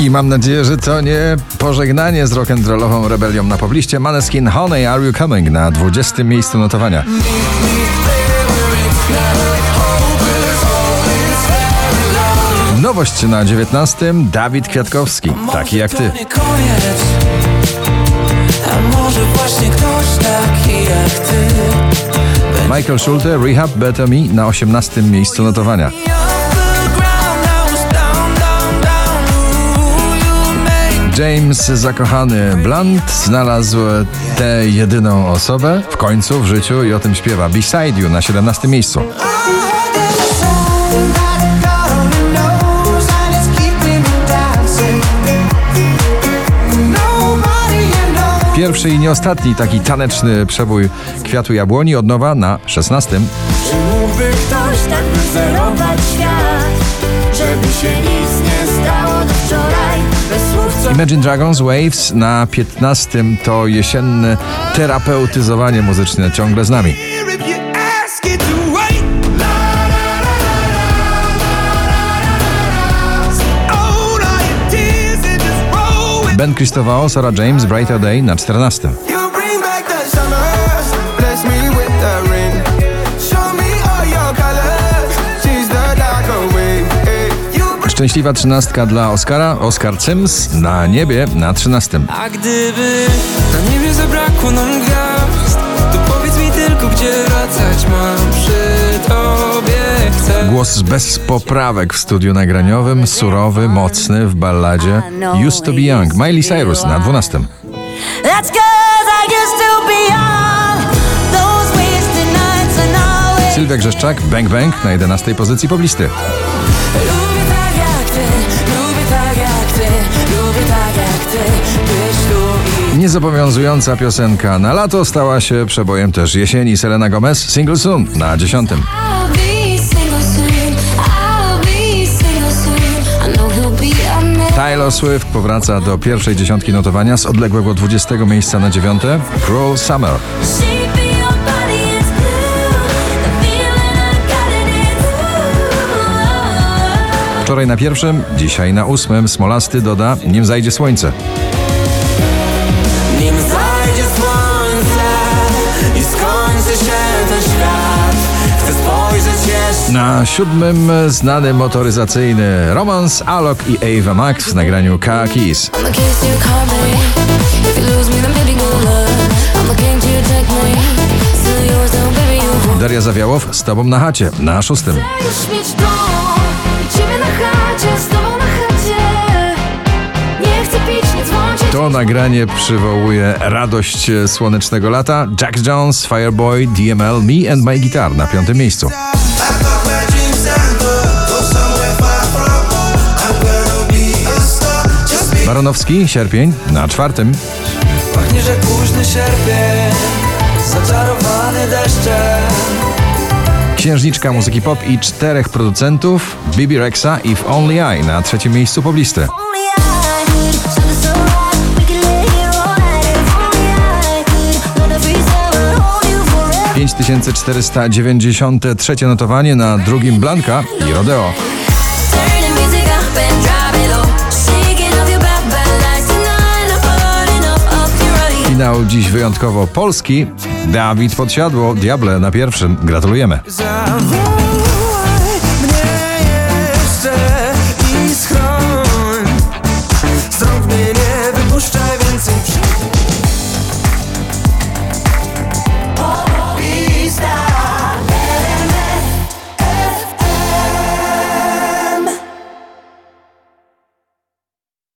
I mam nadzieję, że to nie pożegnanie z rock'n'rollową rebelią na pobliście. Maneskin Honey Are You Coming na 20. miejscu notowania. Nowość na 19. Dawid Kwiatkowski, taki jak ty. Michael Schulte, Rehab Better Me na 18. miejscu notowania. James zakochany Blunt znalazł tę jedyną osobę w końcu w życiu i o tym śpiewa Beside You na 17 miejscu. Pierwszy i nie ostatni taki taneczny przebój kwiatu jabłoni od nowa na 16. Czy mógłby ktoś tak wyzerować świat, żeby się nic nie stało Imagine Dragons Waves na 15 to jesienne terapeutyzowanie muzyczne ciągle z nami. Ben Christovao, Sarah James, Brighter Day na 14. Szczęśliwa trzynastka dla Oscara, Oscar Sims na niebie na 13. A gdyby na niebie zabrakło nam gwiazd, to powiedz mi tylko, gdzie wracać mam przy tobie chcę. Głos bez poprawek w studiu nagraniowym, surowy, mocny w balladzie Used to be Young, Miley Cyrus na 12. That's cause I used to be young. Those wasted nights and always. Sylwia Grzeszczak, Bang Bang na 11 pozycji poblisty. Niezobowiązująca piosenka na lato stała się przebojem też jesieni. Selena Gomez, Single Soon na 10. I'll be single soon. I'll be single soon. I know he'll be a man. Taylor Swift powraca do pierwszej dziesiątki notowania z odległego 20 miejsca na 9. Cruel Summer. Wczoraj na pierwszym, dzisiaj na ósmym. Smolasty doda, nim zajdzie słońce. I skończy się ten świat. Chcę spojrzeć jeszcze Na siódmym znany motoryzacyjny romans Alok i Ava Max w nagraniu the kiss. Daria Zawiałow z tobą na chacie na szóstym. To nagranie przywołuje radość słonecznego lata. Jack Jones, Fireboy, DML, Me and My Guitar na piątym miejscu. Baronowski, Sierpień na czwartym. Pachnie, że późny sierpień Zaczarowany deszczem Księżniczka muzyki pop i czterech producentów Bibi Rexa i w Only I na trzecim miejscu poblisty. 5493 notowanie na drugim Blanka i Rodeo. Finał dziś wyjątkowo polski. Dawid Podsiadło, Diable na pierwszym. Gratulujemy.